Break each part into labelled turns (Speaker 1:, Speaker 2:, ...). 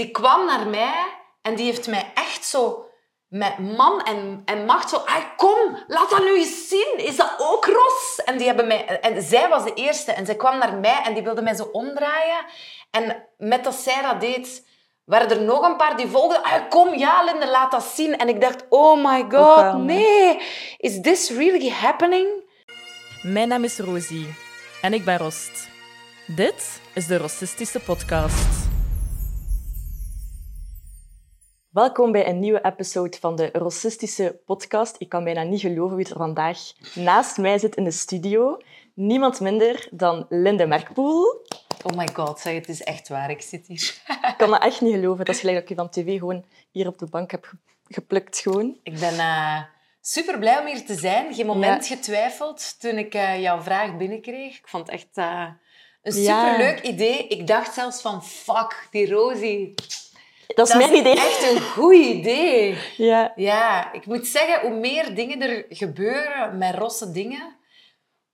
Speaker 1: die kwam naar mij en die heeft mij echt zo met man en, en macht zo... "Ai, kom, laat dat nu eens zien. Is dat ook Ros? En, die hebben mij, en zij was de eerste. En zij kwam naar mij en die wilde mij zo omdraaien. En met dat zij dat deed, waren er nog een paar die volgden. "Ai, kom, ja, Linde, laat dat zien. En ik dacht, oh my god,
Speaker 2: wel, nee.
Speaker 1: nee. Is this really happening?
Speaker 2: Mijn naam is Rosie en ik ben Rost. Dit is de Rossistische Podcast. Welkom bij een nieuwe episode van de Rossistische Podcast. Ik kan bijna niet geloven wie er vandaag naast mij zit in de studio. Niemand minder dan Linde Merkpoel.
Speaker 1: Oh my god, zeg, het is echt waar. Ik zit hier.
Speaker 2: Ik kan dat echt niet geloven. Dat is gelijk dat ik je van tv gewoon hier op de bank heb ge- geplukt. Gewoon.
Speaker 1: Ik ben uh, super blij om hier te zijn. Geen moment getwijfeld toen ik eh, jouw vraag binnenkreeg. Ik vond het echt eh, een
Speaker 2: Ja.
Speaker 1: superleuk idee. Ik dacht zelfs van, fuck, die Rosie.
Speaker 2: Dat is
Speaker 1: Dat
Speaker 2: mijn idee.
Speaker 1: echt een goed idee.
Speaker 2: Ja.
Speaker 1: Ja, ik moet zeggen, hoe meer dingen er gebeuren met rosse dingen,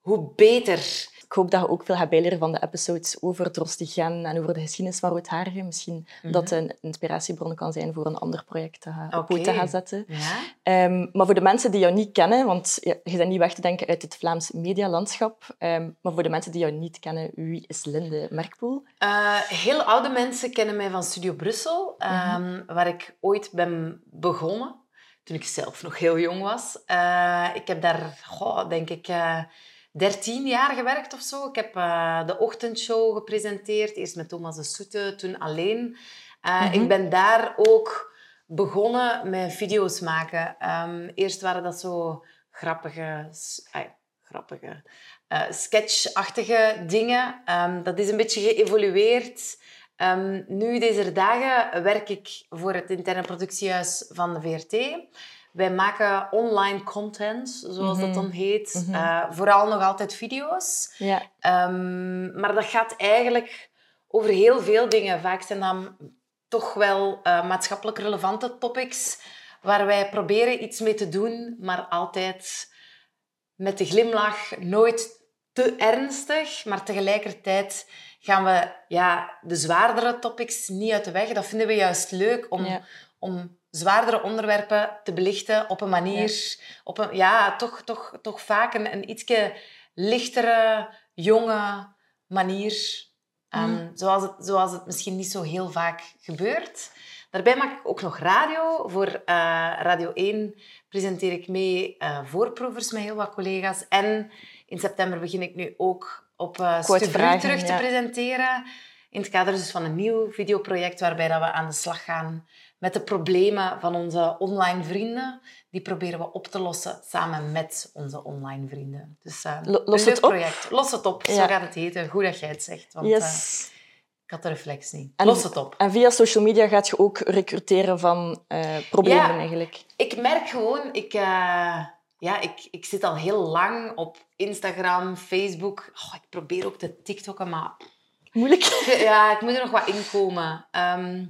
Speaker 1: hoe beter.
Speaker 2: Ik hoop dat je ook veel gaat bijleren van de episodes over Drostigen en over de geschiedenis van Roodharigen. Misschien dat het een inspiratiebron kan zijn voor een ander project op poot te gaan zetten.
Speaker 1: Ja?
Speaker 2: Ehm, maar voor de mensen die jou niet kennen, want je bent niet weg te denken uit het Vlaams medialandschap, ehm, maar voor de mensen die jou niet kennen, wie is Linde Merkpoel?
Speaker 1: Eh, heel oude mensen kennen mij van Studio Brussel, ehm, waar ik ooit ben begonnen. Toen ik zelf nog heel jong was. Eh, ik heb daar, goh, denk ik, eh 13 jaar gewerkt of zo. Ik heb eh, de ochtendshow gepresenteerd. Eerst met Thomas de Soete, toen alleen. Eh,
Speaker 2: Mhm.
Speaker 1: Ik ben daar ook begonnen met video's maken. Ehm, eerst waren dat zo grappige... grappige eh, sketchachtige dingen. Ehm, dat is een beetje geëvolueerd. Ehm, nu, deze dagen, werk ik voor het interne productiehuis van de VRT. Wij maken online content, zoals dat
Speaker 2: Mhm.
Speaker 1: dan heet.
Speaker 2: Mhm.
Speaker 1: Eh, vooral nog altijd video's.
Speaker 2: Ja.
Speaker 1: Ehm, maar dat gaat eigenlijk over heel veel dingen. Vaak zijn dan toch wel eh, maatschappelijk relevante topics waar wij proberen iets mee te doen, maar altijd met de glimlach, nooit te ernstig, maar tegelijkertijd gaan we ja, de zwaardere topics niet uit de weg. Dat vinden we juist leuk om,
Speaker 2: Ja.
Speaker 1: om zwaardere onderwerpen te belichten op een manier, op een, ja, toch, toch, toch vaak een, een ietsje lichtere, jonge manier. Ehm,
Speaker 2: Mhm.
Speaker 1: zoals, het, zoals het misschien niet zo heel vaak gebeurt. Daarbij maak ik ook nog radio. Voor eh, Radio 1 presenteer ik mee eh, voorproevers met heel wat collega's. En in september begin ik nu ook op uh, terug te
Speaker 2: ja.
Speaker 1: presenteren. In het kader dus van een nieuw videoproject waarbij dat we aan de slag gaan met de problemen van onze online vrienden. Die proberen we op te lossen samen met onze online vrienden. Dus eh,
Speaker 2: los het op?
Speaker 1: project. Los het op, zo gaat het heten. Goed dat jij het zegt, want eh,
Speaker 2: Yes.
Speaker 1: ik had de reflex niet.
Speaker 2: En-
Speaker 1: Los het op.
Speaker 2: En via social media gaat je ook recruteren van eh, problemen
Speaker 1: Ja.
Speaker 2: eigenlijk.
Speaker 1: Ik merk gewoon, ik, eh, ja, ik, ik zit al heel lang op Instagram, Facebook. Oh, ik probeer ook te TikTokken, maar
Speaker 2: Moeilijk.
Speaker 1: ja, ik moet er nog wat inkomen. Ehm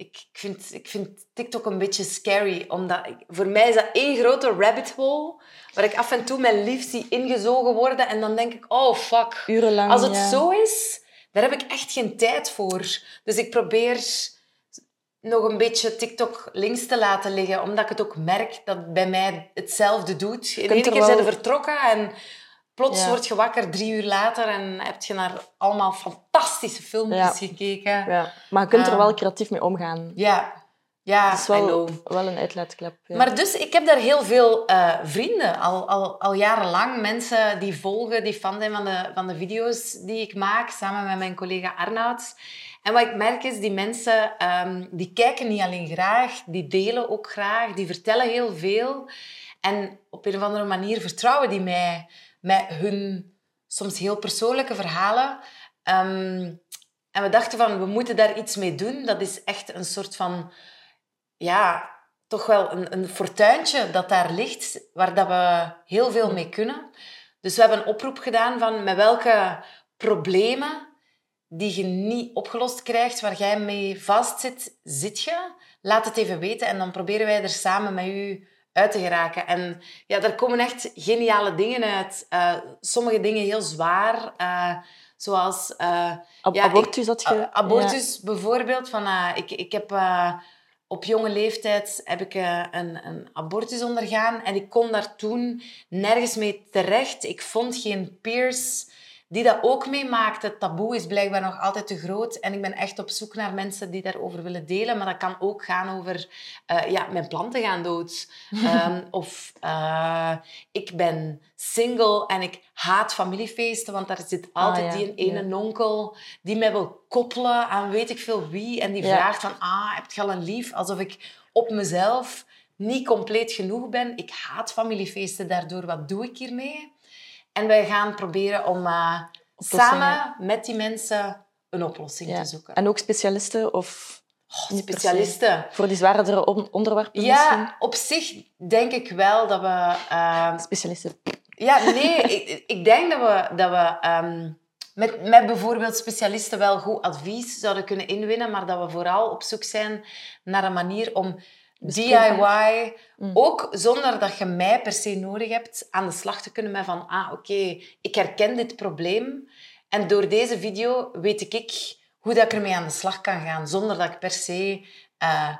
Speaker 1: ik, ik, vind, ik vind TikTok een beetje scary, omdat ik- voor mij is dat één grote rabbit hole, waar ik af en toe mijn lief zie ingezogen worden en dan denk ik, oh fuck.
Speaker 2: Urenlang.
Speaker 1: Als het
Speaker 2: ja.
Speaker 1: zo is, daar heb ik echt geen tijd voor. Dus ik probeer nog een beetje TikTok links te laten liggen, omdat ik het ook merk dat het bij mij hetzelfde doet. In één
Speaker 2: er
Speaker 1: keer zijn
Speaker 2: wel-
Speaker 1: vertrokken en plots
Speaker 2: Ja.
Speaker 1: word je wakker drie uur later en heb je naar allemaal fantastische filmpjes
Speaker 2: Ja.
Speaker 1: gekeken.
Speaker 2: Ja. Maar je kunt er
Speaker 1: Ah.
Speaker 2: wel creatief mee omgaan.
Speaker 1: Ja, ja,
Speaker 2: Het is wel, wel een uitlaatklep. Ja.
Speaker 1: Maar dus, ik heb daar heel veel eh, vrienden, al, al, al jarenlang. Mensen die volgen, die fan zijn van de, van de video's die ik maak, samen met mijn collega Arnoud. En wat ik merk is, die mensen, ehm, die kijken niet alleen graag, die delen ook graag, die vertellen heel veel. En op een of andere manier vertrouwen die mij met hun soms heel persoonlijke verhalen. Ehm, en we dachten van, we moeten daar iets mee doen. Dat is echt een soort van ja, toch wel een, een fortuintje dat daar ligt, waar dat we heel veel mee kunnen. Dus we hebben een oproep gedaan van met welke problemen die je niet opgelost krijgt, waar jij mee vastzit, zit je? Laat het even weten en dan proberen wij er samen met u uit te geraken. En ja, daar komen echt geniale dingen uit. Eh, sommige dingen heel zwaar, eh, Zoals... eh,
Speaker 2: Ab-
Speaker 1: ja, ik-
Speaker 2: abortus je...
Speaker 1: abortus bijvoorbeeld. Van, ik, ik heb... op jonge leeftijd heb ik een, een abortus ondergaan en ik kon daar toen nergens mee terecht. Ik vond geen peers die dat ook meemaakten. Het taboe is blijkbaar nog altijd te groot en ik ben echt op zoek naar mensen die daarover willen delen. Maar dat kan ook gaan over, eh, ja, mijn planten gaan dood. Ehm, of eh, ik ben single en ik haat familiefeesten, want daar zit altijd
Speaker 2: Ah, ja.
Speaker 1: die ene onkel die mij wil koppelen aan weet ik veel wie. En die
Speaker 2: Ja.
Speaker 1: vraagt van, ah, heb je al een lief? Alsof ik op mezelf niet compleet genoeg ben. Ik haat familiefeesten daardoor. Wat doe ik hiermee? En wij gaan proberen om eh, samen met die mensen een oplossing
Speaker 2: Ja.
Speaker 1: te zoeken.
Speaker 2: En ook specialisten of
Speaker 1: Oh, specialisten.
Speaker 2: voor die zwaardere on- onderwerpen misschien?
Speaker 1: Ja, op zich denk ik wel dat we... eh,
Speaker 2: Specialisten.
Speaker 1: Ja, nee, ik, ik denk dat we, dat we ehm, met, met bijvoorbeeld specialisten wel goed advies zouden kunnen inwinnen, maar dat we vooral op zoek zijn naar een manier om. DIY,
Speaker 2: Mm.
Speaker 1: ook zonder dat je mij per se nodig hebt, aan de slag te kunnen met van, ah, oké, ik herken dit probleem en door deze video weet ik hoe dat ik ermee aan de slag kan gaan, zonder dat ik per se eh,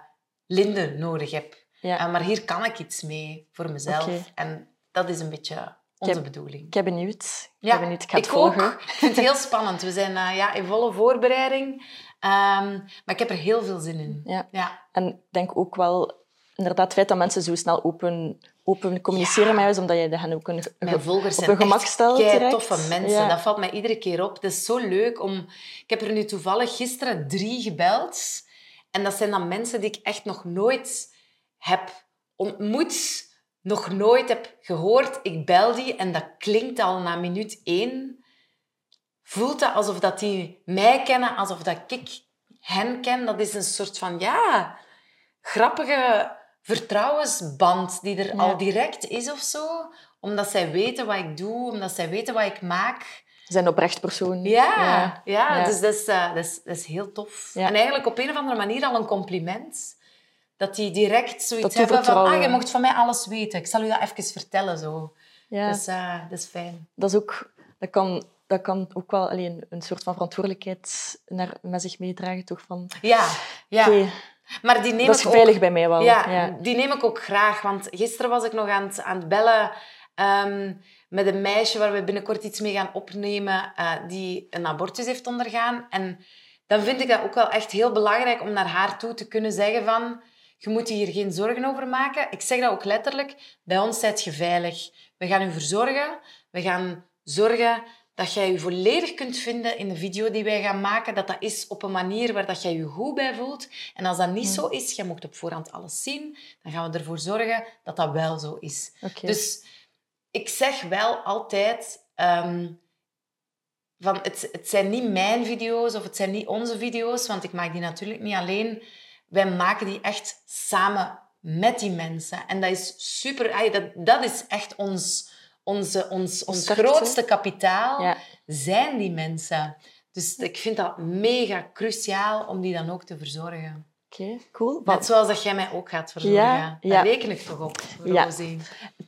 Speaker 1: Linde nodig heb.
Speaker 2: Ja.
Speaker 1: Eh, maar hier kan ik iets mee voor mezelf. En dat is een beetje onze
Speaker 2: heb-
Speaker 1: bedoeling.
Speaker 2: Ik ben benieuwd. Ik
Speaker 1: Ja,
Speaker 2: ben benieuwd. Ik ga het
Speaker 1: ik
Speaker 2: volgen.
Speaker 1: ook. Ik vind het heel spannend. We zijn eh, ja, in volle voorbereiding. Ehm, maar ik heb er heel veel zin in.
Speaker 2: Ja.
Speaker 1: Ja.
Speaker 2: En ik denk ook wel, inderdaad, het feit dat mensen zo snel open, open communiceren
Speaker 1: Ja.
Speaker 2: met is omdat je hen ook een,
Speaker 1: Mijn volgers
Speaker 2: op een
Speaker 1: echt
Speaker 2: terecht.
Speaker 1: toffe mensen.
Speaker 2: Ja.
Speaker 1: Dat valt mij iedere keer op. Het is zo leuk om... Ik heb er nu toevallig gisteren drie gebeld. En dat zijn dan mensen die ik echt nog nooit heb ontmoet, nog nooit heb gehoord. Ik bel die en dat klinkt al na minuut één. Voelt dat alsof dat die mij kennen, alsof dat ik hen ken. Dat is een soort van, ja, grappige vertrouwensband die er
Speaker 2: Ja.
Speaker 1: al direct is of zo. Omdat zij weten wat ik doe, omdat zij weten wat ik maak.
Speaker 2: Ze zijn oprecht persoon.
Speaker 1: Ja, ja.
Speaker 2: Ja.
Speaker 1: dus dat is, eh, dat, is, dat is heel tof. En eigenlijk op een of andere manier al een compliment. Dat die direct zoiets hebben van, ah, je mocht van mij alles weten. Ik zal u dat even vertellen. Zo.
Speaker 2: Ja.
Speaker 1: Dus eh, dat is fijn.
Speaker 2: Dat, is ook, dat, kan, dat kan ook wel alleen een soort van verantwoordelijkheid naar, met zich meedragen. Toch? Van,
Speaker 1: Ja, ja. maar die neem
Speaker 2: dat is
Speaker 1: ik ook...
Speaker 2: veilig bij mij wel.
Speaker 1: Ja,
Speaker 2: Ja.
Speaker 1: die neem ik ook graag. Want gisteren was ik nog aan het, aan het bellen ehm, met een meisje waar we binnenkort iets mee gaan opnemen, eh, die een abortus heeft ondergaan. En dan vind ik dat ook wel echt heel belangrijk om naar haar toe te kunnen zeggen van... Je moet je hier geen zorgen over maken. Ik zeg dat ook letterlijk. Bij ons zijt je veilig. We gaan u verzorgen. We gaan zorgen dat jij je volledig kunt vinden in de video die wij gaan maken. Dat dat is op een manier waar dat jij je goed bij voelt. En als dat niet
Speaker 2: Mm.
Speaker 1: zo is, jij mocht op voorhand alles zien, dan gaan we ervoor zorgen dat dat wel zo is. Dus ik zeg wel altijd... ehm, van het, het zijn niet mijn video's of het zijn niet onze video's, want ik maak die natuurlijk niet alleen. Wij maken die echt samen met die mensen. En dat is super... Dat, dat is echt ons, onze, ons, ons grootste kapitaal,
Speaker 2: Ja.
Speaker 1: zijn die mensen. Dus ik vind dat mega cruciaal om die dan ook te verzorgen.
Speaker 2: Oké, cool.
Speaker 1: Net zoals dat jij mij ook gaat verzorgen.
Speaker 2: Ja,
Speaker 1: Daar
Speaker 2: ja.
Speaker 1: reken ik toch op,
Speaker 2: Ja.
Speaker 1: Rosie.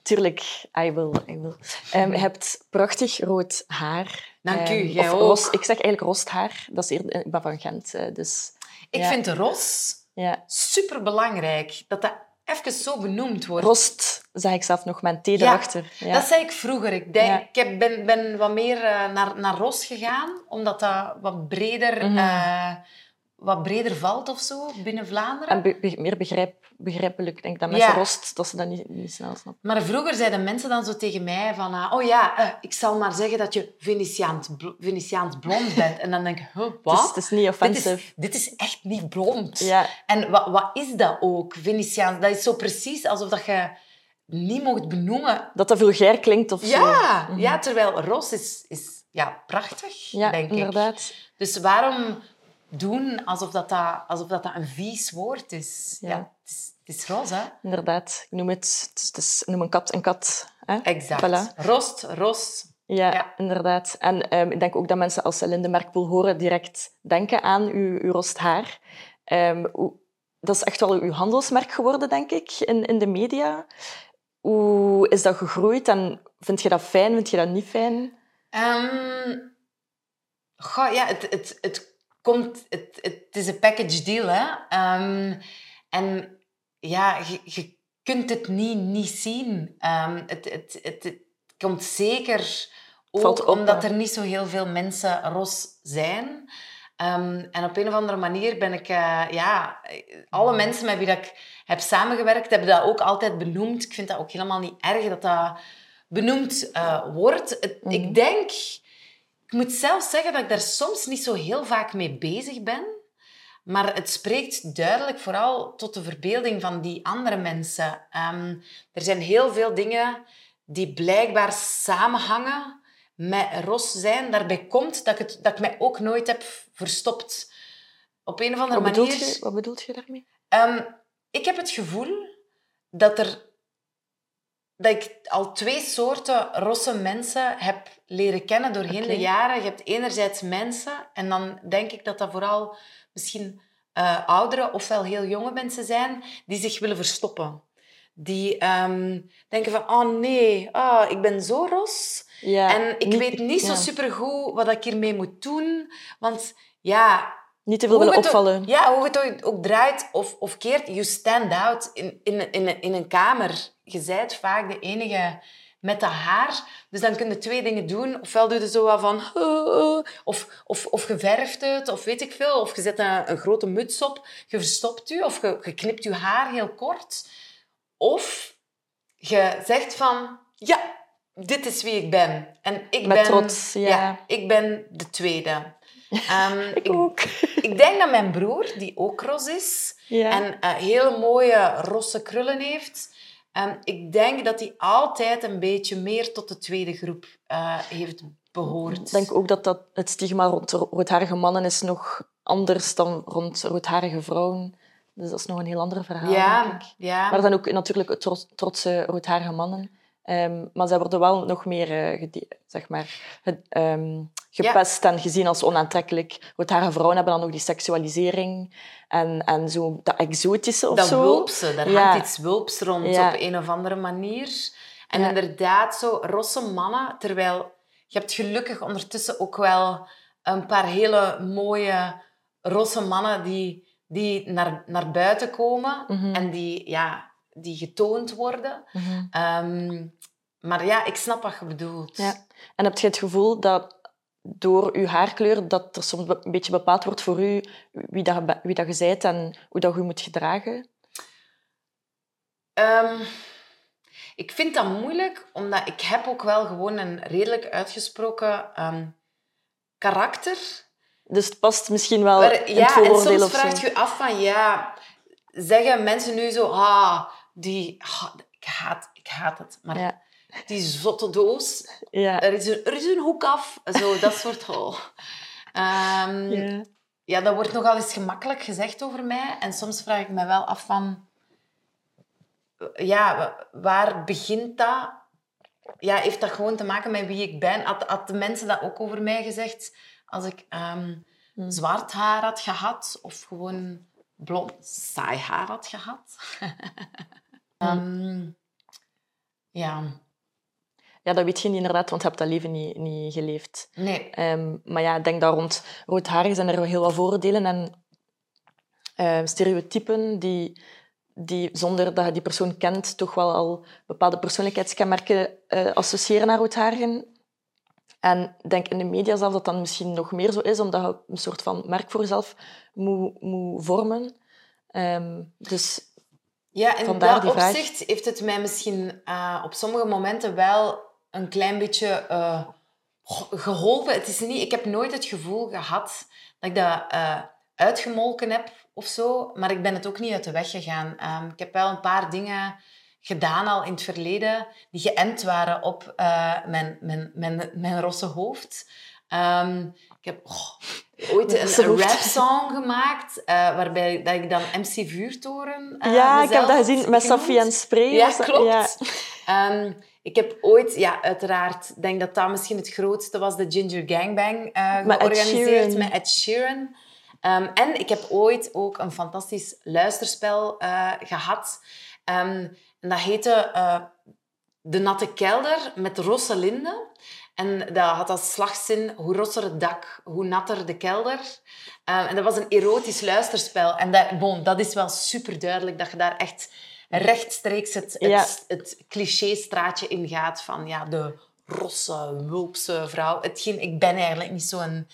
Speaker 2: Tuurlijk, I will. I will. Ehm, je hebt prachtig rood haar.
Speaker 1: Dank u,
Speaker 2: Ehm,
Speaker 1: jij
Speaker 2: of
Speaker 1: ook.
Speaker 2: ros- ik zeg eigenlijk rosthaar. Dat is eerder, ik ben van Gent, eh, dus
Speaker 1: Ik
Speaker 2: Ja.
Speaker 1: vind ros
Speaker 2: ja.
Speaker 1: superbelangrijk. Dat dat even zo benoemd wordt.
Speaker 2: Rost, zeg ik zelf nog, mijn thee
Speaker 1: Ja,
Speaker 2: erachter. Ja.
Speaker 1: Dat zei ik vroeger. Ik, denk,
Speaker 2: Ja.
Speaker 1: ik ben, ben wat meer eh, naar, naar ros gegaan, omdat dat wat breder,
Speaker 2: Mhm.
Speaker 1: eh, wat breder valt of zo binnen Vlaanderen.
Speaker 2: En be- be- meer begrijp, begrijpelijk. Ik denk dat mensen
Speaker 1: Ja.
Speaker 2: rost, dat ze dat niet, niet snel snappen.
Speaker 1: Maar vroeger zeiden mensen dan zo tegen mij van... ah, oh ja, eh, ik zal maar zeggen dat je Venetiaans, bl- Venetiaans blond bent. En dan denk ik, huh,
Speaker 2: Het is,
Speaker 1: wat?
Speaker 2: het is niet
Speaker 1: dit,
Speaker 2: offensive.
Speaker 1: is, dit is echt niet blond.
Speaker 2: Ja,
Speaker 1: En wat, wat is dat ook, Venetiaans? Dat is zo precies alsof dat je niet mocht benoemen
Speaker 2: dat dat vulgair klinkt of zo.
Speaker 1: Ja,
Speaker 2: Mhm.
Speaker 1: ja terwijl ros is, is ja, prachtig,
Speaker 2: Ja,
Speaker 1: denk ik.
Speaker 2: inderdaad.
Speaker 1: Dus waarom doen alsof dat, dat, alsof dat, dat een vies woord is? Ja.
Speaker 2: Ja.
Speaker 1: het, is het is roze, hè?
Speaker 2: Inderdaad. Ik noem het, het is, het is- noem een kat een kat. Hè?
Speaker 1: Exact.
Speaker 2: Voilà.
Speaker 1: Rost, ros.
Speaker 2: Ja,
Speaker 1: Ja.
Speaker 2: inderdaad. En ehm, ik denk ook dat mensen als ze Linde Merkpoel horen direct denken aan uw, uw rost haar. Ehm, dat is echt wel uw handelsmerk geworden, denk ik, in, in de media. Hoe is dat gegroeid en vind je dat fijn, vind je dat niet fijn?
Speaker 1: Ehm, Goh, ja, het, het, het komt... Het, het is een package deal, hè. Ehm, en ja, je, je kunt het niet, niet zien. Ehm, het, het, het, het komt zeker ook
Speaker 2: op,
Speaker 1: omdat er niet zo heel veel mensen ros zijn. Ehm, en op een of andere manier ben ik... eh, ja, alle mensen met wie dat ik heb samengewerkt, hebben dat ook altijd benoemd. Ik vind dat ook helemaal niet erg dat dat benoemd eh, wordt. Het-
Speaker 2: Mhm.
Speaker 1: Ik denk... Ik moet zelf zeggen dat ik daar soms niet zo heel vaak mee bezig ben. Maar het spreekt duidelijk vooral tot de verbeelding van die andere mensen. Ehm, er zijn heel veel dingen die blijkbaar samenhangen met ros zijn. Daarbij komt dat ik, het, dat ik mij ook nooit heb verstopt. Op een of andere
Speaker 2: Wat bedoelt,
Speaker 1: manier...
Speaker 2: je, wat bedoelt je daarmee?
Speaker 1: Ehm, ik heb het gevoel dat, er, dat ik al twee soorten rosse mensen heb leren kennen doorheen
Speaker 2: Oké.
Speaker 1: de jaren. Je hebt enerzijds mensen, en dan denk ik dat dat vooral misschien eh, oudere ofwel heel jonge mensen zijn, die zich willen verstoppen. Die ehm, denken van, oh nee, ah, ik ben zo ros.
Speaker 2: Ja,
Speaker 1: en ik weet niet zo
Speaker 2: ja.
Speaker 1: supergoed wat ik hiermee moet doen. Want ja,
Speaker 2: Niet te veel willen
Speaker 1: ook-
Speaker 2: opvallen.
Speaker 1: ja, hoe het ook, draait of, of keert, you stand out in, in, in, in een kamer. Je zijt vaak de enige met dat haar. Dus dan kun je twee dingen doen. Ofwel doe je zo wat van... Of, of, of je verft het, of weet ik veel. Of je zet een, een grote muts op. Je verstopt je, of je, je knipt je haar heel kort. Of je zegt van... Ja, dit is wie ik ben. En ik
Speaker 2: Met
Speaker 1: ben...
Speaker 2: trots, ja.
Speaker 1: ik ben de tweede. Ehm,
Speaker 2: Ik ook.
Speaker 1: ik denk dat mijn broer, die ook ros is
Speaker 2: Ja.
Speaker 1: en eh, hele mooie rosse krullen heeft, ehm, ik denk dat hij altijd een beetje meer tot de tweede groep eh, heeft behoord.
Speaker 2: Ik denk ook dat, dat het stigma rond ro- roodharige mannen is nog anders dan rond roodharige vrouwen. Dus dat is nog een heel ander verhaal,
Speaker 1: ja, ja.
Speaker 2: Maar zijn ook natuurlijk trots, trotse roodharige mannen. Ehm, maar zij worden wel nog meer eh, zeg maar, ehm, gepest en gezien als onaantrekkelijk. Roodharige vrouwen hebben dan nog die seksualisering en, en zo dat exotische of
Speaker 1: dat
Speaker 2: zo.
Speaker 1: wulpse, daar
Speaker 2: Ja.
Speaker 1: hangt iets wulps rond
Speaker 2: Ja.
Speaker 1: op een of andere manier. En inderdaad, zo rosse mannen, terwijl je hebt gelukkig ondertussen ook wel een paar hele mooie rosse mannen die, die naar, naar buiten komen
Speaker 2: Mhm.
Speaker 1: en die, ja, die getoond worden.
Speaker 2: Mhm.
Speaker 1: Ehm, maar ja, ik snap wat je bedoelt.
Speaker 2: Ja. En heb je het gevoel dat door je haarkleur dat er soms een beetje bepaald wordt voor u wie dat, wie dat je bent en hoe dat je moet gedragen?
Speaker 1: Ehm, ik vind dat moeilijk, omdat ik heb ook wel gewoon een redelijk uitgesproken ehm, karakter.
Speaker 2: Dus het past misschien wel
Speaker 1: Maar,
Speaker 2: in
Speaker 1: ja,
Speaker 2: het
Speaker 1: en soms vraagt je af van, ja, zeggen mensen nu zo, ah, die, ik, haat, ik haat het, maar
Speaker 2: Ja.
Speaker 1: die zotte doos,
Speaker 2: Ja.
Speaker 1: er is, een, er is een hoek af, zo, dat soort, oh. Ehm,
Speaker 2: Ja.
Speaker 1: ja, dat wordt nogal eens gemakkelijk gezegd over mij. En soms vraag ik me wel af van... Ja, wa- waar begint dat? Ja, heeft dat gewoon te maken met wie ik ben? Had, had de mensen dat ook over mij gezegd? Als ik ehm,
Speaker 2: Hmm.
Speaker 1: zwart haar had gehad of gewoon blond saai haar had gehad? Ehm, ja,
Speaker 2: ja, dat weet je niet inderdaad, want je hebt dat leven niet, niet geleefd.
Speaker 1: nee.
Speaker 2: Ehm, maar ja, ik denk dat rond roodharigen zijn er heel wat vooroordelen en eh, stereotypen die, die zonder dat je die persoon kent toch wel al bepaalde persoonlijkheidskenmerken eh, associëren naar roodharigen. En ik denk in de media zelf dat dat misschien nog meer zo is, omdat je een soort van merk voor jezelf moet, moet vormen. Ehm, dus
Speaker 1: Ja, in
Speaker 2: Vandaar
Speaker 1: dat
Speaker 2: vraag.
Speaker 1: opzicht heeft het mij misschien eh, op sommige momenten wel een klein beetje eh, ge- geholpen. Het is niet, ik heb nooit het gevoel gehad dat ik dat eh, uitgemolken heb of zo, maar ik ben het ook niet uit de weg gegaan. Ehm, ik heb wel een paar dingen gedaan al in het verleden die geënt waren op mijn, mijn, mijn, mijn rosse hoofd. Ehm, ik heb oh, ooit een, rap song gemaakt, eh, waarbij dat ik dan MC Vuurtoren eh,
Speaker 2: ja, ik heb dat gezien met. Safie en Spray.
Speaker 1: Ja, klopt.
Speaker 2: Ja.
Speaker 1: Ehm, ik heb ooit, ja, uiteraard, denk dat dat misschien het grootste was, de Ginger Gangbang eh
Speaker 2: Ed
Speaker 1: georganiseerd met Ed Sheeran. Ehm, en ik heb ooit ook een fantastisch luisterspel eh, gehad. En dat heette De Natte Kelder met Rosalinde. En dat had als slagzin, hoe rosser het dak, hoe natter de kelder. Uh, en dat was een erotisch luisterspel. En dat, bon, dat is wel super duidelijk, dat je daar echt rechtstreeks het, het,
Speaker 2: Ja.
Speaker 1: het cliché-straatje in gaat van ja, de rosse, wulpse vrouw. Hetgeen, ik ben eigenlijk niet zo'n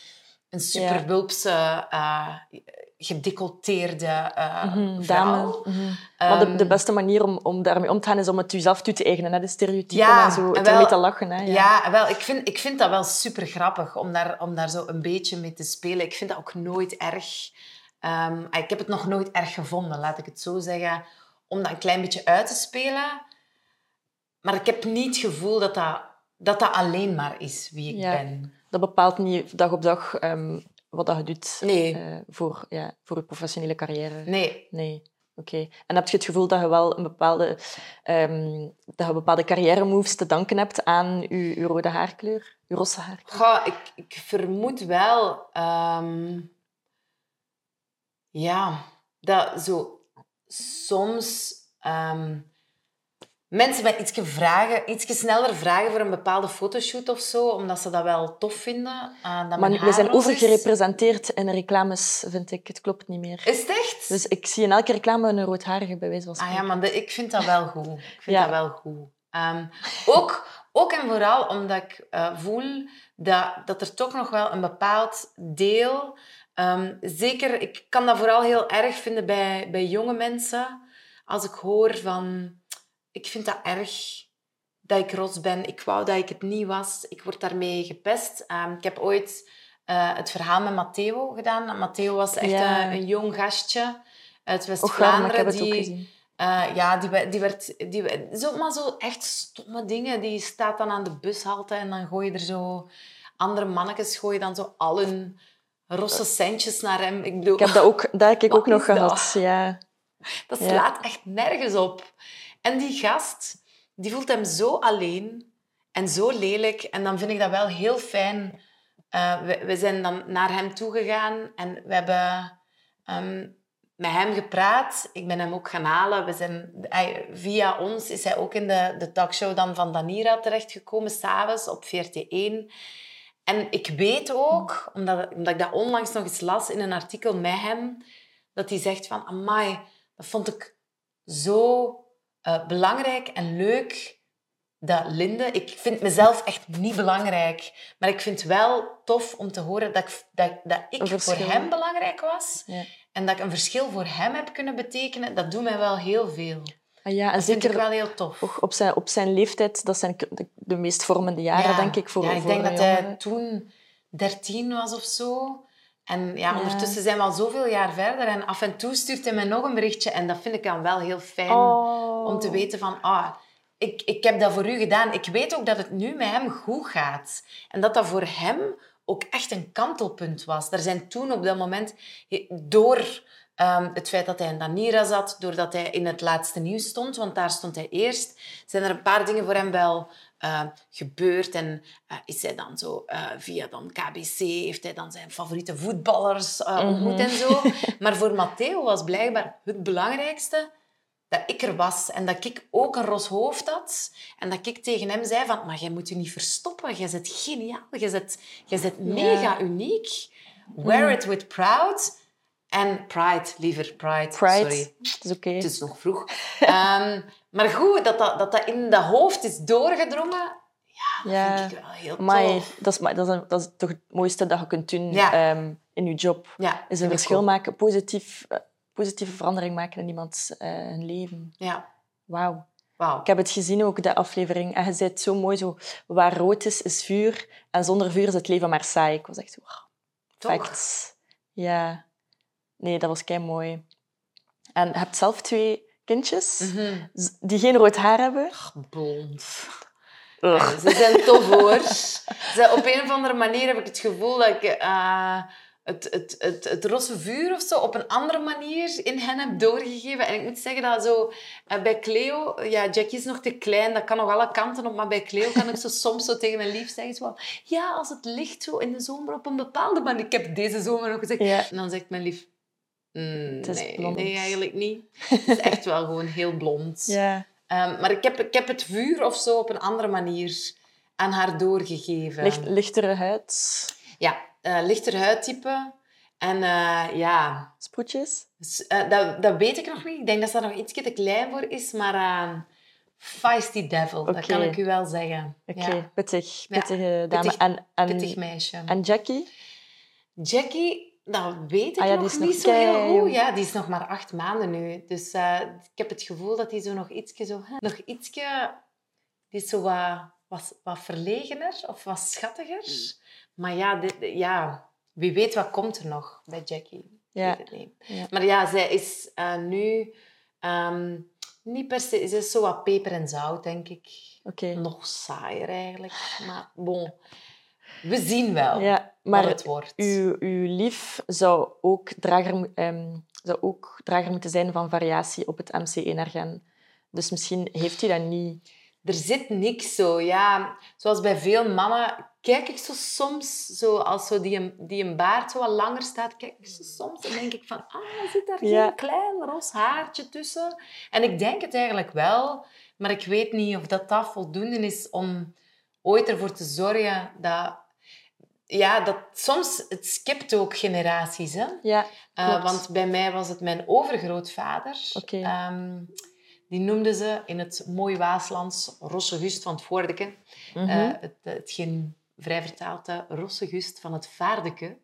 Speaker 1: een super wulpse, gedecolleteerde eh,
Speaker 2: Mhm,
Speaker 1: vrouw.
Speaker 2: dame. Mhm. maar de, de
Speaker 1: Ehm,
Speaker 2: beste manier om, om daarmee om te gaan is om het jezelf toe te eigenen. Hè? De stereotypen
Speaker 1: Ja,
Speaker 2: en zo.
Speaker 1: en wel-
Speaker 2: te lachen. Hè? Ja.
Speaker 1: Ja, wel, ik vind, ik vind dat wel super grappig om daar, om daar zo een beetje mee te spelen. Ik vind dat ook nooit erg. Ehm, ik heb het nog nooit erg gevonden, laat ik het zo zeggen, om dat een klein beetje uit te spelen. Maar ik heb niet het gevoel dat dat, dat, dat alleen maar is wie ik
Speaker 2: Ja.
Speaker 1: ben.
Speaker 2: Dat bepaalt niet dag op dag ehm, wat dat je doet
Speaker 1: Nee,
Speaker 2: eh, voor, ja, voor je professionele carrière.
Speaker 1: nee.
Speaker 2: Nee. Oké. En heb je het gevoel dat je wel een bepaalde, ehm, dat je bepaalde carrière moves te danken hebt aan je, je rode haarkleur, je rosse haarkleur?
Speaker 1: Goh, ik, ik vermoed wel... ehm, ja, dat zo... Soms... ehm, mensen mij iets vragen, iets sneller vragen voor een bepaalde fotoshoot of zo, omdat ze dat wel tof vinden. eh, dat
Speaker 2: Maar we zijn overgerepresenteerd in reclames, vind ik. Het klopt niet meer.
Speaker 1: Is het echt?
Speaker 2: Dus ik zie in elke reclame een roodharige, bij wijze van
Speaker 1: Ah
Speaker 2: spreken.
Speaker 1: ja, maar de- ik vind dat wel goed. Ik vind
Speaker 2: Ja.
Speaker 1: dat wel goed. Ehm, ook, ook en vooral omdat ik eh, voel dat, dat er toch nog wel een bepaald deel... ehm, zeker, ik kan dat vooral heel erg vinden bij, bij jonge mensen. Als ik hoor van... Ik vind dat erg dat ik rots ben. Ik wou dat ik het niet was. Ik word daarmee gepest. Ehm, ik heb ooit eh, het verhaal met Matteo gedaan. Matteo was echt
Speaker 2: Ja.
Speaker 1: een, een jong gastje uit
Speaker 2: heb
Speaker 1: West-Vlaanderen. die, eh, ja, die, die werd... Die, zo, maar zo echt stomme dingen. Die staat dan aan de bushalte en dan gooi je er zo... Andere mannetjes gooien dan zo al hun rosse centjes naar hem. Ik bedoel,
Speaker 2: Ik heb dat ook, dat heb ik ook nog
Speaker 1: is dat?
Speaker 2: gehad. Ja.
Speaker 1: dat
Speaker 2: Ja.
Speaker 1: slaat echt nergens op. En die gast, die voelt hem zo alleen en zo lelijk. En dan vind ik dat wel heel fijn. Eh, we, zijn dan naar hem toegegaan en we hebben ehm, met hem gepraat. Ik ben hem ook gaan halen. We zijn, via ons is hij ook in de, de talkshow dan van Danira terechtgekomen, s'avonds op VRT1. En ik weet ook, omdat, omdat ik dat onlangs nog eens las in een artikel met hem, dat hij zegt van, amai, dat vond ik zo eh, belangrijk en leuk dat Linde... Ik vind mezelf echt niet belangrijk, maar ik vind het wel tof om te horen dat ik, dat, dat ik voor hem belangrijk was
Speaker 2: Ja.
Speaker 1: en dat ik een verschil voor hem heb kunnen betekenen. Dat doet mij wel heel veel.
Speaker 2: Ah, ja, en
Speaker 1: Dat vind ik
Speaker 2: zeker
Speaker 1: wel heel tof.
Speaker 2: op zijn, op zijn leeftijd, dat zijn de, de meest vormende jaren,
Speaker 1: Ja.
Speaker 2: denk ik, voor
Speaker 1: ja, ik
Speaker 2: voor
Speaker 1: denk dat hij toen 13 was of zo. En ja, ondertussen zijn we al zoveel jaar verder. En af en toe stuurt hij mij nog een berichtje. En dat vind ik dan wel heel fijn
Speaker 2: Oh.
Speaker 1: om te weten van... Ah, ik, ik heb dat voor u gedaan. Ik weet ook dat het nu met hem goed gaat. En dat dat voor hem ook echt een kantelpunt was. Er zijn toen op dat moment... Door ehm, het feit dat hij in Danira zat, doordat hij in het laatste nieuws stond, want daar stond hij eerst, zijn er een paar dingen voor hem wel eh, gebeurd. En eh, is hij dan zo eh, via dan KBC, heeft hij dan zijn favoriete voetballers ontmoet
Speaker 2: Mhm.
Speaker 1: en zo. Maar voor Matteo was blijkbaar het belangrijkste dat ik er was en dat ik ook een ros hoofd had. En dat ik tegen hem zei van, maar jij moet je niet verstoppen. Jij bent geniaal. Jij bent, jij bent mega uniek. Wear it with proud. En pride, liever pride.
Speaker 2: Pride,
Speaker 1: Sorry,
Speaker 2: het is oké.
Speaker 1: het is nog vroeg. Ehm, maar goed, dat dat, dat dat in dat hoofd is doorgedrongen, ja,
Speaker 2: Ja.
Speaker 1: vind ik wel heel
Speaker 2: Amai,
Speaker 1: tof.
Speaker 2: dat is, dat, is, dat is toch het mooiste dat je kunt doen
Speaker 1: Ja.
Speaker 2: ehm, in je job.
Speaker 1: Ja,
Speaker 2: Is een verschil maken, positief, eh, positieve verandering maken in iemands eh, hun leven.
Speaker 1: Ja,
Speaker 2: Wauw.
Speaker 1: wauw.
Speaker 2: Ik heb het gezien ook, de aflevering. En je zei het zo mooi, zo, waar rood is, is vuur. En zonder vuur is het leven maar saai. Ik was echt zo, wow,
Speaker 1: Toch?
Speaker 2: Ja. Nee, dat was kei mooi. En je hebt zelf twee kindjes
Speaker 1: Mhm.
Speaker 2: die geen rood haar hebben.
Speaker 1: Blond.
Speaker 2: Ugh.
Speaker 1: Ja, ze zijn tof hoor. Ze, op een of andere manier heb ik het gevoel dat ik eh, het, het, het, het rosse vuur of zo op een andere manier in hen heb doorgegeven. En ik moet zeggen dat zo eh, bij Cleo, ja, Jackie is nog te klein, dat kan nog alle kanten op, maar bij Cleo kan ik zo soms zo tegen mijn lief zeggen, zo ja, als het licht zo in de zomer op een bepaalde manier. Ik heb deze zomer nog gezegd.
Speaker 2: Ja.
Speaker 1: En dan zegt mijn lief, "Mm, nee,
Speaker 2: blond."
Speaker 1: nee, eigenlijk niet. Het is echt wel gewoon heel blond.
Speaker 2: Ja.
Speaker 1: Ehm, maar ik heb, ik heb het vuur of zo op een andere manier aan haar doorgegeven.
Speaker 2: Licht, lichtere huid,
Speaker 1: Ja, eh lichter huidtype. En eh, ja,
Speaker 2: sproetjes.
Speaker 1: eh, dat, dat weet ik nog niet. Ik denk dat ze daar nog iets te klein voor is, maar eh, feisty devil, dat kan ik u wel zeggen.
Speaker 2: Oké,
Speaker 1: Ja,
Speaker 2: pittig,
Speaker 1: Ja,
Speaker 2: pittige dame.
Speaker 1: pittig-
Speaker 2: en, en,
Speaker 1: pittig meisje.
Speaker 2: en Jackie?
Speaker 1: Jackie, dat weet ik
Speaker 2: Ah ja,
Speaker 1: nog niet zo heel goed. Ja, die is nog maar acht maanden nu. Dus eh, ik heb het gevoel dat die zo nog ietsje zo... Nog ietsje... Die is zo wat, wat, wat verlegener of wat schattiger.
Speaker 2: Mm.
Speaker 1: Maar ja, dit, ja, wie weet wat komt er nog bij Jackie. Ik
Speaker 2: Ja.
Speaker 1: weet het niet.
Speaker 2: Ja.
Speaker 1: Maar ja, zij is eh, nu... ehm, niet per se... Ze is zo wat peper en zout, denk ik.
Speaker 2: Oké.
Speaker 1: Nog saaier eigenlijk. Maar bon, we zien wel
Speaker 2: Ja, maar
Speaker 1: het wordt.
Speaker 2: uw, uw lief zou ook, drager, ehm, zou ook drager moeten zijn van variatie op het MC1-ergen. Dus misschien heeft u dat niet.
Speaker 1: Er zit niks zo, ja. Zoals bij veel mannen kijk ik zo soms, zo als zo die, een- die een baard zo wat langer staat, kijk ik zo soms en denk ik van, ah, zit daar
Speaker 2: Ja.
Speaker 1: geen klein ros haartje tussen? En ik denk het eigenlijk wel, maar ik weet niet of dat, dat voldoende is om ooit ervoor te zorgen dat... Ja, dat soms, het skipt ook generaties, hè.
Speaker 2: Ja,
Speaker 1: Uh, want bij mij was het mijn overgrootvader.
Speaker 2: Oké.
Speaker 1: Ehm, die noemden ze in het mooi Waaslands Rossegust van het Voordeke.
Speaker 2: Mhm.
Speaker 1: Eh, het, hetgeen vrij vertaald Rossegust van het Vaardeke.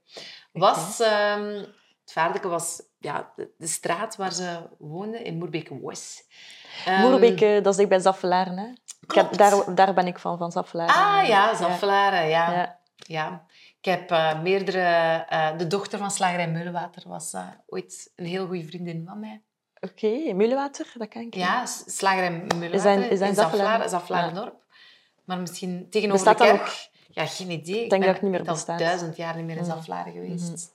Speaker 1: Was, ehm, het Vaardeke was ja, de, de straat waar ze woonden, in Moerbeke-West. Ehm,
Speaker 2: Moerbeke, dat is dicht bij Zaffelaren. Hè? Ik heb, daar, daar ben ik van, van Zaffelaren.
Speaker 1: Ah ja, Zaffelaren, ja.
Speaker 2: Ja.
Speaker 1: Ja. Ik heb eh, meerdere... eh, de dochter van Slagerij Meulenwater was eh, ooit een heel goede vriendin van mij.
Speaker 2: Oké, Mulewater, dat kan ik.
Speaker 1: Ja, Slagerij Meulenwater
Speaker 2: Is dat is dat in.
Speaker 1: Maar misschien tegenover
Speaker 2: Bestaat
Speaker 1: de
Speaker 2: dat
Speaker 1: kerk... Ja, geen idee. Ik
Speaker 2: denk
Speaker 1: ben
Speaker 2: dat het niet meer
Speaker 1: al
Speaker 2: bestaat.
Speaker 1: duizend jaar niet meer in
Speaker 2: Mhm.
Speaker 1: Zaffelaren geweest.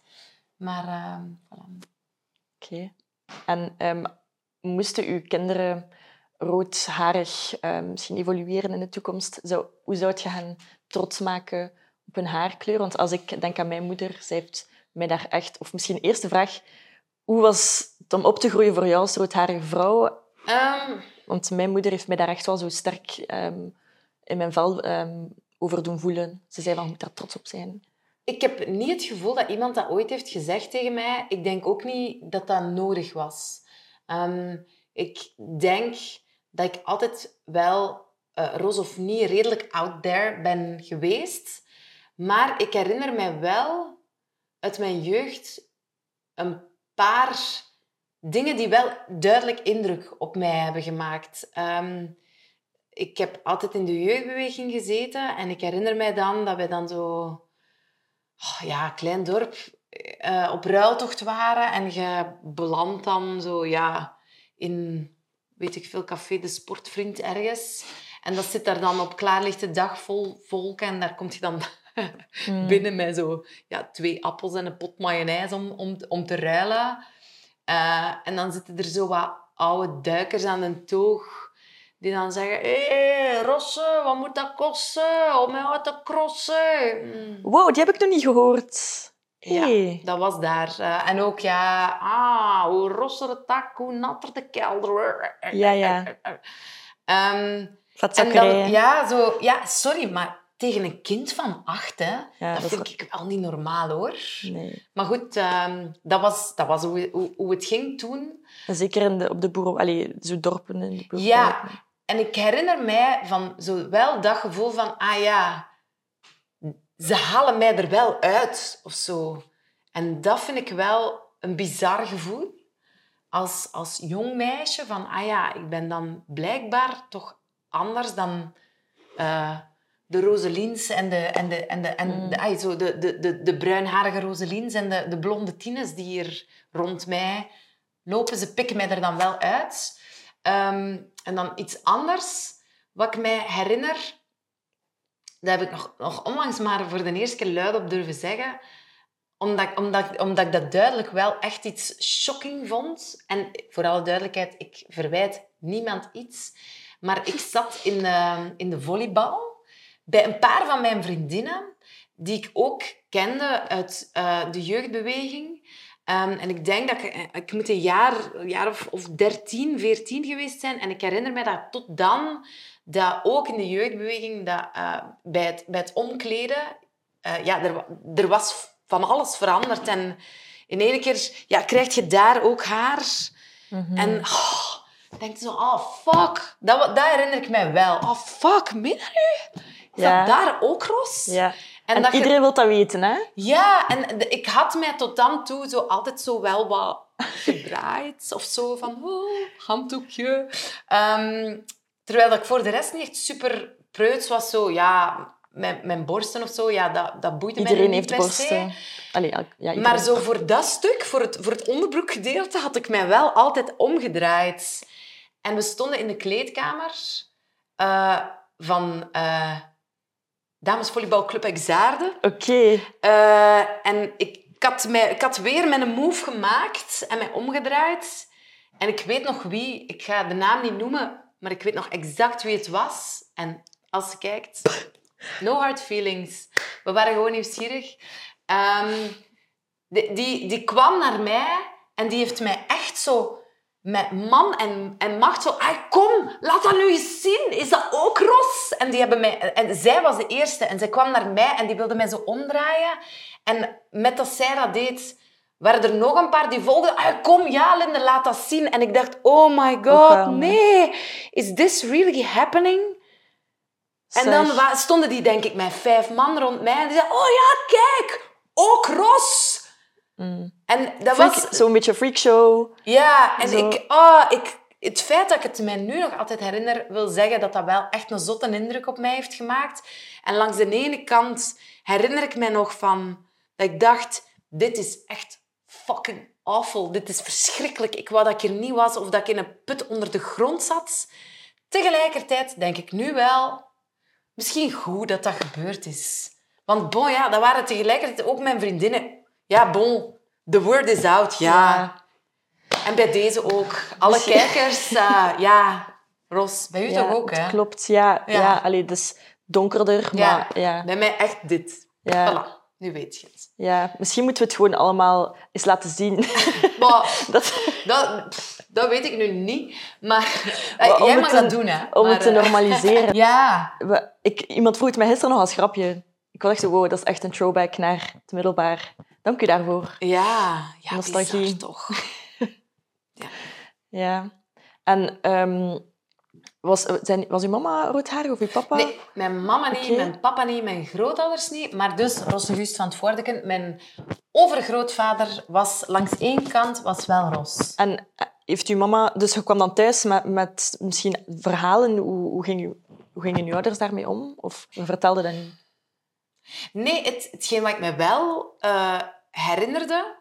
Speaker 1: Maar ehm, voilà.
Speaker 2: Oké. En ehm, moesten uw kinderen roodharig ehm, misschien evolueren in de toekomst? Zou, hoe zou je hen trots maken op hun haarkleur? Want als ik denk aan mijn moeder, zij heeft mij daar echt... Of misschien eerste vraag, hoe was het om op te groeien voor jou als roodharige vrouw?
Speaker 1: Ehm,
Speaker 2: Want mijn moeder heeft mij daar echt wel zo sterk ehm, in mijn vel ehm, over doen voelen. Ze zei van, je moet daar trots op zijn.
Speaker 1: ik heb niet het gevoel dat iemand dat ooit heeft gezegd tegen mij. Ik denk ook niet dat dat nodig was. Ik denk dat ik altijd wel, eh roze of niet, redelijk out there ben geweest. Maar ik herinner mij wel uit mijn jeugd een paar dingen die wel duidelijk indruk op mij hebben gemaakt. Ehm, ik heb altijd in de jeugdbeweging gezeten en ik herinner mij dan dat wij dan zo... oh ja, klein dorp, eh, op ruiltocht waren en je belandt dan zo, ja, in, weet ik veel, café De Sportvriend ergens. En dat zit daar dan op klaarlichte dag vol volk en daar kom je dan
Speaker 2: Hmm.
Speaker 1: binnen met zo ja, twee appels en een pot mayonaise om, om, om te ruilen. Eh, en dan zitten er zo wat oude duikers aan de toog die dan zeggen hé, hey, Rosse, wat moet dat kosten om mij uit te crossen? Mm.
Speaker 2: Wow, die heb ik nog niet gehoord.
Speaker 1: Ja, dat was daar. Eh, en ook, ja, ah, hoe rosser de tak, hoe natter de kelder.
Speaker 2: Ja, ja.
Speaker 1: Ehm, en dan, ja, zo, ja, sorry, maar tegen een kind van acht, hè,
Speaker 2: Ja,
Speaker 1: dat vind ik wel niet normaal, hoor.
Speaker 2: Nee.
Speaker 1: Maar goed, ehm, dat was, dat was hoe, hoe, hoe het ging toen.
Speaker 2: En Zeker in de, op de boeren... Allee, zo dorpen in de boeren.
Speaker 1: Ja, en ik herinner mij van zo wel dat gevoel van, ah ja, ze halen mij er wel uit of zo. En dat vind ik wel een bizar gevoel. Als, als jong meisje van, ah ja, ik ben dan blijkbaar toch anders dan eh, de Roseliens en de, en de, en de, en
Speaker 2: Mm.
Speaker 1: de, ah, zo de, de, de, de bruinharige Roseliens en de, de blonde Tines die hier rond mij lopen. Ze pikken mij er dan wel uit. Ehm, en dan iets anders, wat ik mij herinner, dat heb ik nog, nog onlangs maar voor de eerste keer luid op durven zeggen, omdat, ik- omdat, omdat ik dat duidelijk wel echt iets shocking vond. En voor alle duidelijkheid, ik verwijt niemand iets. Maar ik zat in in de volleybal bij een paar van mijn vriendinnen, die ik ook kende uit eh, de jeugdbeweging. Ehm, en ik denk dat ik... eh, Ik moet een jaar, jaar of, of 13, 14 geweest zijn. En ik herinner me dat tot dan dat ook in de jeugdbeweging, dat, uh, bij, het, bij het omkleden, uh, ja, er, er was van alles veranderd. En in één keer ja, krijg je daar ook haar. Mm -hmm. En oh, denk je zo, oh fuck. Dat, dat herinner ik mij wel. Oh fuck, meen nu? Ja. dat daar ook Ros?
Speaker 2: Ja. En, en dat iedereen je... wil dat weten, hè?
Speaker 1: Ja, en de, ik had mij tot dan toe zo altijd zo wel wat gedraaid. of zo van, oh, handdoekje. Um, terwijl ik voor de rest niet echt super preuts was. Zo, ja, mijn, mijn borsten of zo, ja, dat, dat boeide
Speaker 2: iedereen
Speaker 1: mij niet
Speaker 2: heeft borsten. Allee, ja,
Speaker 1: maar zo voor dat stuk, voor het, voor het onderbroekgedeelte, had ik mij wel altijd omgedraaid. En we stonden in de kleedkamer uh, van uh, Damesvolleybalclub Exaarde.
Speaker 2: Oké. Okay.
Speaker 1: Uh, en ik, ik, had mij, ik had weer mijn move gemaakt en mij omgedraaid. En ik weet nog wie, ik ga de naam niet noemen, maar ik weet nog exact wie het was. En als je kijkt, no hard feelings. We waren gewoon nieuwsgierig. Um, die, die, die kwam naar mij en die heeft mij echt zo met man en, en macht zo... Ah, kom, laat dat nu eens zien. Is dat ook Ros? En, die hebben mij, en zij was de eerste. En zij kwam naar mij en die wilde mij zo omdraaien. En met dat zij dat deed, waren er nog een paar die volgden. Ah, kom, ja, Linde, laat dat zien. En ik dacht, oh my god, nee. Is this really happening? En dan stonden die, denk ik, met vijf man rond mij. En die zeiden, oh ja, kijk, ook Ros.
Speaker 2: Mm. En dat was... Zo'n beetje freakshow.
Speaker 1: Ja, en ik, oh, ik, het feit dat ik het mij nu nog altijd herinner, wil zeggen dat dat wel echt een zotte indruk op mij heeft gemaakt. En langs de ene kant herinner ik mij nog van dat ik dacht, dit is echt fucking awful. Dit is verschrikkelijk. Ik wou dat ik er niet was of dat ik in een put onder de grond zat. Tegelijkertijd denk ik nu wel, misschien goed dat dat gebeurd is. Want bon, ja, dat waren tegelijkertijd ook mijn vriendinnen ja, bon, the word is out, ja. En bij deze ook. Alle kijkers, uh, ja, Ros, bij u toch ook, hè?
Speaker 2: Klopt, ja. ja. ja allee, dus donkerder, maar ja.
Speaker 1: Bij mij echt dit. Ja. Voilà, nu weet je het.
Speaker 2: Ja, misschien moeten we het gewoon allemaal eens laten zien.
Speaker 1: Maar, dat... Dat, dat weet ik nu niet, maar, maar jij mag dat doen, hè.
Speaker 2: Om
Speaker 1: maar,
Speaker 2: het te normaliseren.
Speaker 1: ja.
Speaker 2: Ik, iemand vroeg het mij gisteren nog als grapje. Ik was echt zo, wow, dat is echt een throwback naar het middelbaar. Dank u daarvoor.
Speaker 1: Ja, ja nostalgie toch.
Speaker 2: ja. ja. En um, was, zijn, was uw mama roodharig of uw papa?
Speaker 1: Nee, mijn mama niet, mijn papa niet, mijn grootouders niet. Maar dus Rosse van het Voordeken, mijn overgrootvader was langs één kant was wel Ros.
Speaker 2: En eh, heeft uw mama... Dus je kwam dan thuis met, met misschien verhalen. Hoe, hoe, ging hoe gingen uw ouders daarmee om? Of vertelde dat niet?
Speaker 1: Nee, het, hetgeen wat ik me wel uh, herinnerde,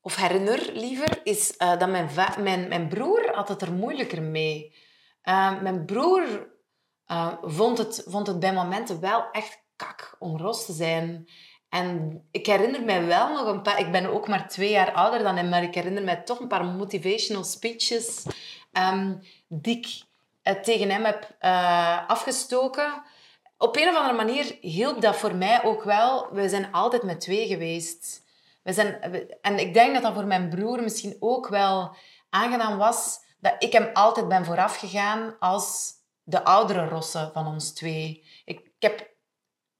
Speaker 1: of herinner liever, is uh, dat mijn, mijn, mijn broer had het er moeilijker mee. Uh, mijn broer vond, het, vond het bij momenten wel echt kak om roos te zijn. En ik herinner mij wel nog een paar... Ik ben ook maar twee jaar ouder dan hem, maar ik herinner mij toch een paar motivational speeches um, die ik tegen hem heb afgestoken op een of andere manier hielp dat voor mij ook wel. We zijn altijd met twee geweest. We zijn, en ik denk dat dat voor mijn broer misschien ook wel aangenaam was dat ik hem altijd ben vooraf gegaan als de oudere rosse van ons twee. Ik, ik heb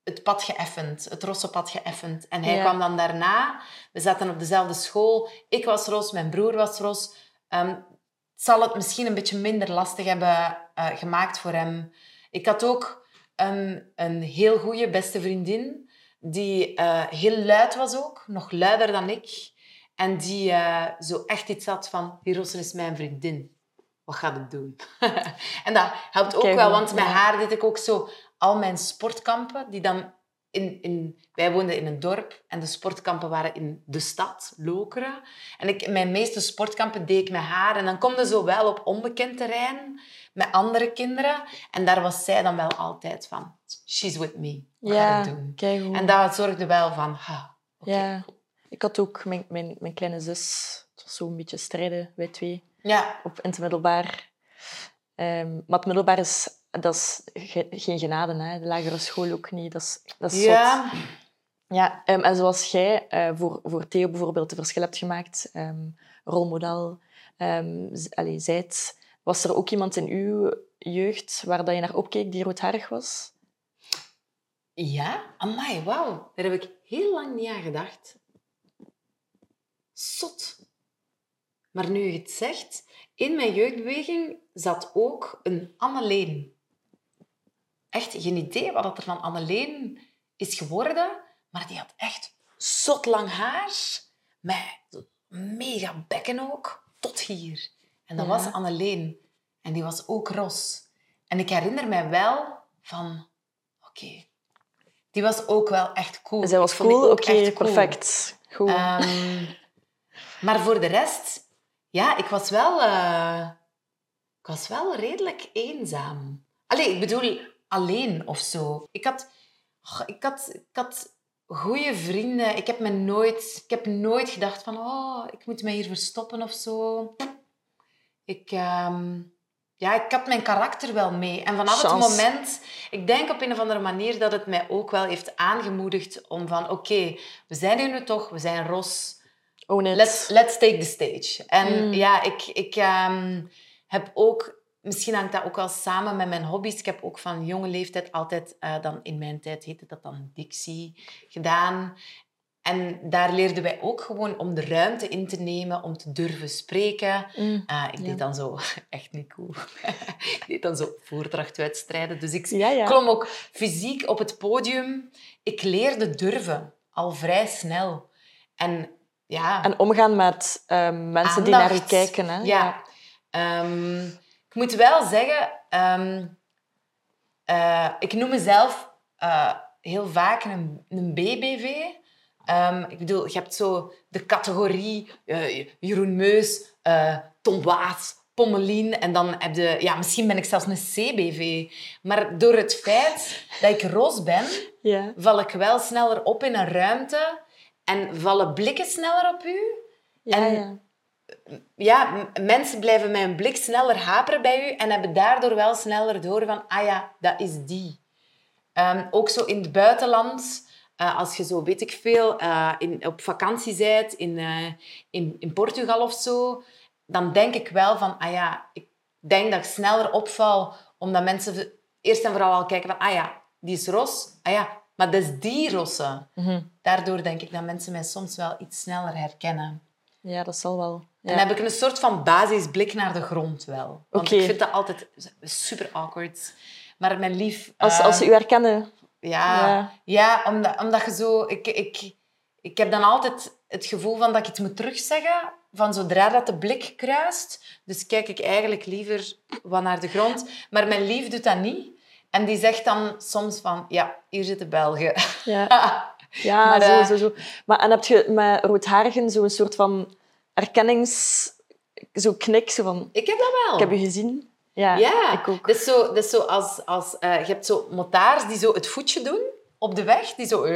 Speaker 1: het pad geëffend, het rosse pad geëffend. En hij kwam dan daarna. We zaten op dezelfde school. Ik was ros, mijn broer was ros. Um, het zal het misschien een beetje minder lastig hebben uh, gemaakt voor hem. Ik had ook een, een heel goede beste vriendin, die uh, heel luid was ook, nog luider dan ik. En die uh, zo echt iets had van, die Rossen is mijn vriendin. Wat gaat ik doen? en dat helpt ook wel, want met haar deed ik ook zo al mijn sportkampen, die dan in, in, wij woonden in een dorp en de sportkampen waren in de stad, Lokeren. En ik, mijn meeste sportkampen deed ik met haar. En dan kom je zo wel op onbekend terrein met andere kinderen. En daar was zij dan wel altijd van. She's with me. Wat ja, doen? En dat zorgde wel van... Ha,
Speaker 2: Ja, ik had ook mijn, mijn, mijn kleine zus. Het was zo'n beetje strijden, wij twee.
Speaker 1: Ja.
Speaker 2: Op, in het middelbaar. Um, maar het middelbaar is, dat is geen genade. Hè. De lagere school ook niet. Dat is, dat is ja. Zot. Ja, um, en zoals jij uh, voor, voor Theo bijvoorbeeld het verschil hebt gemaakt, um, rolmodel, um, allez, zijt Was er ook iemand in uw jeugd waar dat je naar opkeek die roodharig was?
Speaker 1: Ja? Amai, wauw. Daar heb ik heel lang niet aan gedacht. Zot. Maar nu je het zegt, in mijn jeugdbeweging zat ook een Anneleen. Echt geen idee wat er van Anneleen is geworden, maar die had echt zot lang haar, met mega bekken ook, tot hier. En dat
Speaker 2: Ja.
Speaker 1: was Anneleen. En die was ook ros. En ik herinner mij wel van... Oké. Die was ook wel echt cool.
Speaker 2: Zij was cool?
Speaker 1: ook
Speaker 2: Oké,
Speaker 1: echt cool.
Speaker 2: perfect. Goed.
Speaker 1: Ehm, maar voor de rest... Ja, ik was wel... eh, ik was wel redelijk eenzaam. Allee, ik bedoel, alleen of zo. Ik had... Ik had, ik had goede vrienden. Ik heb, me nooit, ik heb nooit gedacht van... Oh, ik moet me hier verstoppen of zo. Ik... ehm, ja, ik had mijn karakter wel mee. En vanaf het moment... Ik denk op een of andere manier dat het mij ook wel heeft aangemoedigd om van... Oké, we zijn hier nu toch. We zijn Ros.
Speaker 2: Own it.
Speaker 1: Let's, let's take the stage. En
Speaker 2: Mm.
Speaker 1: ja, ik, ik ehm, heb ook... Misschien hangt dat ook wel samen met mijn hobby's. Ik heb ook van jonge leeftijd altijd, eh, dan in mijn tijd heette dat dan Dixie, gedaan. En daar leerden wij ook gewoon om de ruimte in te nemen, om te durven spreken.
Speaker 2: Mm.
Speaker 1: Eh, ik
Speaker 2: Ja.
Speaker 1: deed dan zo, echt niet cool, ik deed dan zo voordrachtwedstrijden. Dus ik
Speaker 2: Ja, ja.
Speaker 1: klom ook fysiek op het podium. Ik leerde durven, al vrij snel. En ja...
Speaker 2: En omgaan met ehm, mensen die naar je kijken. Hè?
Speaker 1: Ja. Ehm, ik moet wel zeggen, ehm, eh, ik noem mezelf eh, heel vaak een, een BBV. Ehm, ik bedoel, je hebt zo de categorie eh, Jeroen Meus, eh Tom Waas, Pommelien. En dan heb je... Ja, misschien ben ik zelfs een CBV. Maar door het feit dat ik roze ben,
Speaker 2: Ja.
Speaker 1: val ik wel sneller op in een ruimte. En vallen blikken sneller op u.
Speaker 2: Ja,
Speaker 1: En-
Speaker 2: ja.
Speaker 1: ja, mensen blijven een blik sneller haperen bij u en hebben daardoor wel sneller door van, ah ja, dat is die. Ehm, ook zo in het buitenland, eh, als je zo, weet ik veel, eh, in, op vakantie bent in, eh, in, in Portugal of zo, dan denk ik wel van, ah ja, ik denk dat ik sneller opval, omdat mensen eerst en vooral al kijken van, ah ja, die is ros, ah ja, maar dat is die rosse.
Speaker 2: Mhm.
Speaker 1: Daardoor denk ik dat mensen mij soms wel iets sneller herkennen.
Speaker 2: ja, dat zal wel. Ja.
Speaker 1: En dan heb ik een soort van basisblik naar de grond wel. Want ik vind dat altijd super awkward. Maar mijn lief...
Speaker 2: Als, als ze u herkennen.
Speaker 1: Ja,
Speaker 2: Ja.
Speaker 1: ja. omdat, omdat je zo... Ik, ik, ik heb dan altijd het gevoel van dat ik iets moet terugzeggen van zodra dat de blik kruist. Dus kijk ik eigenlijk liever wat naar de grond. Maar mijn lief doet dat niet. En die zegt dan soms van... Ja, hier zitten Belgen.
Speaker 2: Ja, ja
Speaker 1: Maar,
Speaker 2: zo,
Speaker 1: eh,
Speaker 2: zo, zo. Maar en heb je met roodharigen zo'n soort van erkennings... Zo knik, zo van...
Speaker 1: ik heb dat wel.
Speaker 2: Ik heb je gezien. Ja,
Speaker 1: Ja,
Speaker 2: ik ook.
Speaker 1: Dat is zo, dat is zo als, als eh, je hebt zo motards die zo het voetje doen op de weg. Die zo,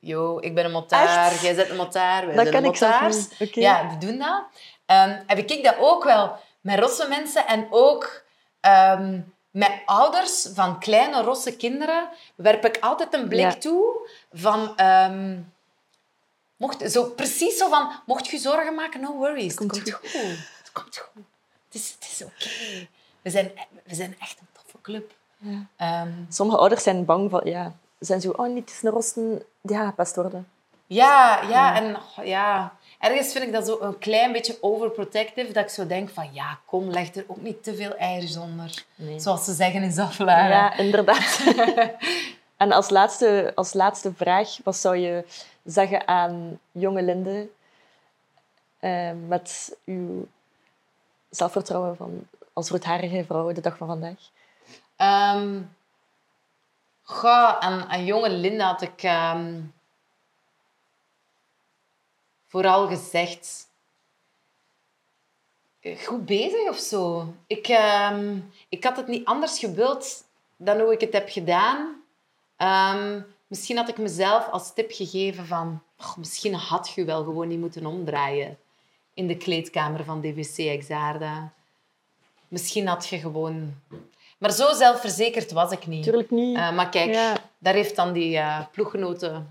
Speaker 1: yo, ik ben een motaar,
Speaker 2: Echt?
Speaker 1: jij bent een motaar, wij
Speaker 2: Dat
Speaker 1: zijn
Speaker 2: zelf
Speaker 1: motaars. Ja, die doen dat. Ehm, heb ik dat ook wel met rosse mensen en ook ehm, met ouders van kleine rosse kinderen werp ik altijd een blik
Speaker 2: Ja.
Speaker 1: toe van... ehm, mocht, zo, precies zo van, mocht je zorgen maken, no worries. Het
Speaker 2: komt
Speaker 1: komt goed. Het komt goed. Het is, het is oké. We, zijn, we zijn echt een toffe club.
Speaker 2: Ja.
Speaker 1: Ehm,
Speaker 2: Sommige ouders zijn bang van... Ja, zijn zo... Oh, niet eens een rosten. Die gepest worden.
Speaker 1: ja, ja, en oh, ja, ergens vind ik dat zo een klein beetje overprotective, dat ik zo denk van, ja, kom, leg er ook niet te veel eieren onder.
Speaker 2: Nee.
Speaker 1: Zoals ze zeggen in Zaflaar.
Speaker 2: Ja, inderdaad. en als laatste, als laatste vraag, wat zou je zeggen aan jonge Linde eh, met uw zelfvertrouwen van, als roodharige vrouw de dag van vandaag?
Speaker 1: Ehm, goh, aan, jonge Linda had ik ehm, vooral gezegd... eh, Goed bezig of zo. Ik, ehm, ik had het niet anders gewild dan hoe ik het heb gedaan. Misschien had ik mezelf als tip gegeven van... "Och, misschien had je wel gewoon niet moeten omdraaien in de kleedkamer van DVC Exaarda. Misschien had je gewoon... Maar zo zelfverzekerd was ik niet.
Speaker 2: Natuurlijk niet.
Speaker 1: Eh, maar kijk,
Speaker 2: Ja.
Speaker 1: daar heeft dan die eh, ploeggenote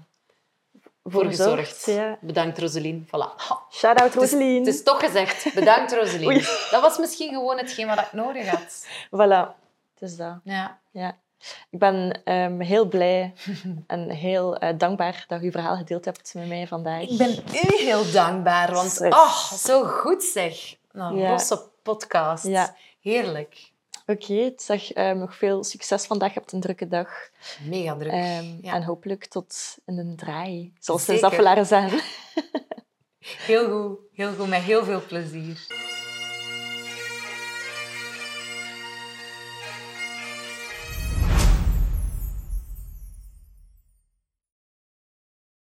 Speaker 1: voor gezorgd.
Speaker 2: Ja.
Speaker 1: Bedankt, Roselien. Voilà.
Speaker 2: Shout-out,
Speaker 1: Het is,
Speaker 2: Roselien.
Speaker 1: het is toch gezegd. Bedankt, Roselien.
Speaker 2: Oei.
Speaker 1: Dat was misschien gewoon hetgeen wat ik nodig had.
Speaker 2: Voilà, het is dat.
Speaker 1: Ja.
Speaker 2: Ja. Ik ben ehm, heel blij en heel eh, dankbaar dat je je verhaal gedeeld hebt met mij vandaag.
Speaker 1: Ik ben u heel dankbaar, want oh, zo goed zeg. Een
Speaker 2: Ja.
Speaker 1: losse podcast.
Speaker 2: Ja.
Speaker 1: Heerlijk.
Speaker 2: Oké, zeg ehm, nog veel succes vandaag. Je hebt een drukke dag.
Speaker 1: Mega druk.
Speaker 2: Ehm,
Speaker 1: ja.
Speaker 2: En hopelijk tot in een draai, zoals de
Speaker 1: Zeker.
Speaker 2: Zaffelaren zeggen.
Speaker 1: Heel goed. Heel goed, met heel veel plezier.